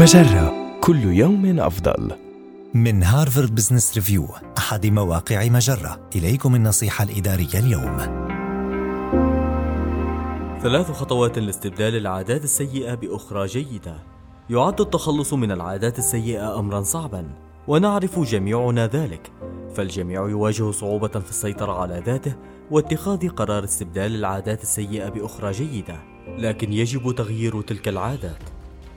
مجرة كل يوم أفضل. من هارفارد بزنس ريفيو أحد مواقع مجرة إليكم النصيحة الإدارية اليوم ثلاث خطوات لاستبدال العادات السيئة بأخرى جيدة. يعد التخلص من العادات السيئة أمرا صعبا، ونعرف جميعنا ذلك، فالجميع يواجه صعوبة في السيطرة على ذاته واتخاذ قرار استبدال العادات السيئة بأخرى جيدة، لكن يجب تغيير تلك العادات.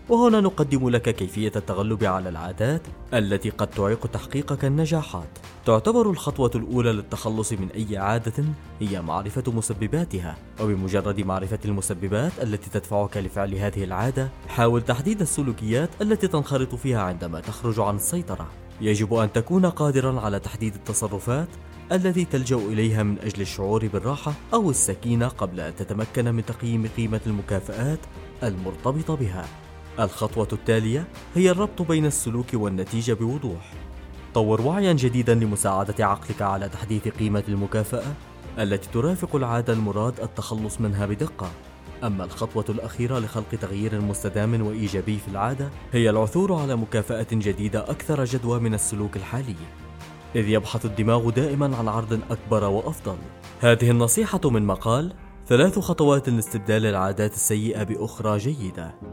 وهنا نقدم لك كيفية التغلب على العادات التي قد تعيق تحقيقك النجاحات. تعتبر الخطوة الأولى للتخلص من أي عادة هي معرفة مسبباتها، وبمجرد معرفة المسببات التي تدفعك لفعل هذه العادة، حاول تحديد السلوكيات التي تنخرط فيها عندما تخرج عن السيطرة. يجب أن تكون قادرا على تحديد التصرفات التي تلجأ إليها من أجل الشعور بالراحة أو السكينة قبل أن تتمكن من تقييم قيمة المكافآت المرتبطة بها. الخطوة التالية هي الربط بين السلوك والنتيجة بوضوح. طور وعيا جديدا لمساعدة عقلك على تحديث قيمة المكافأة التي ترافق العادة المراد التخلص منها بدقة. أما الخطوة الأخيرة لخلق تغيير مستدام وإيجابي في العادة هي العثور على مكافأة جديدة أكثر جدوى من السلوك الحالي. إذ يبحث الدماغ دائما عن عرض أكبر وأفضل. هذه النصيحة من مقال ثلاث خطوات لاستبدال العادات السيئة بأخرى جيدة.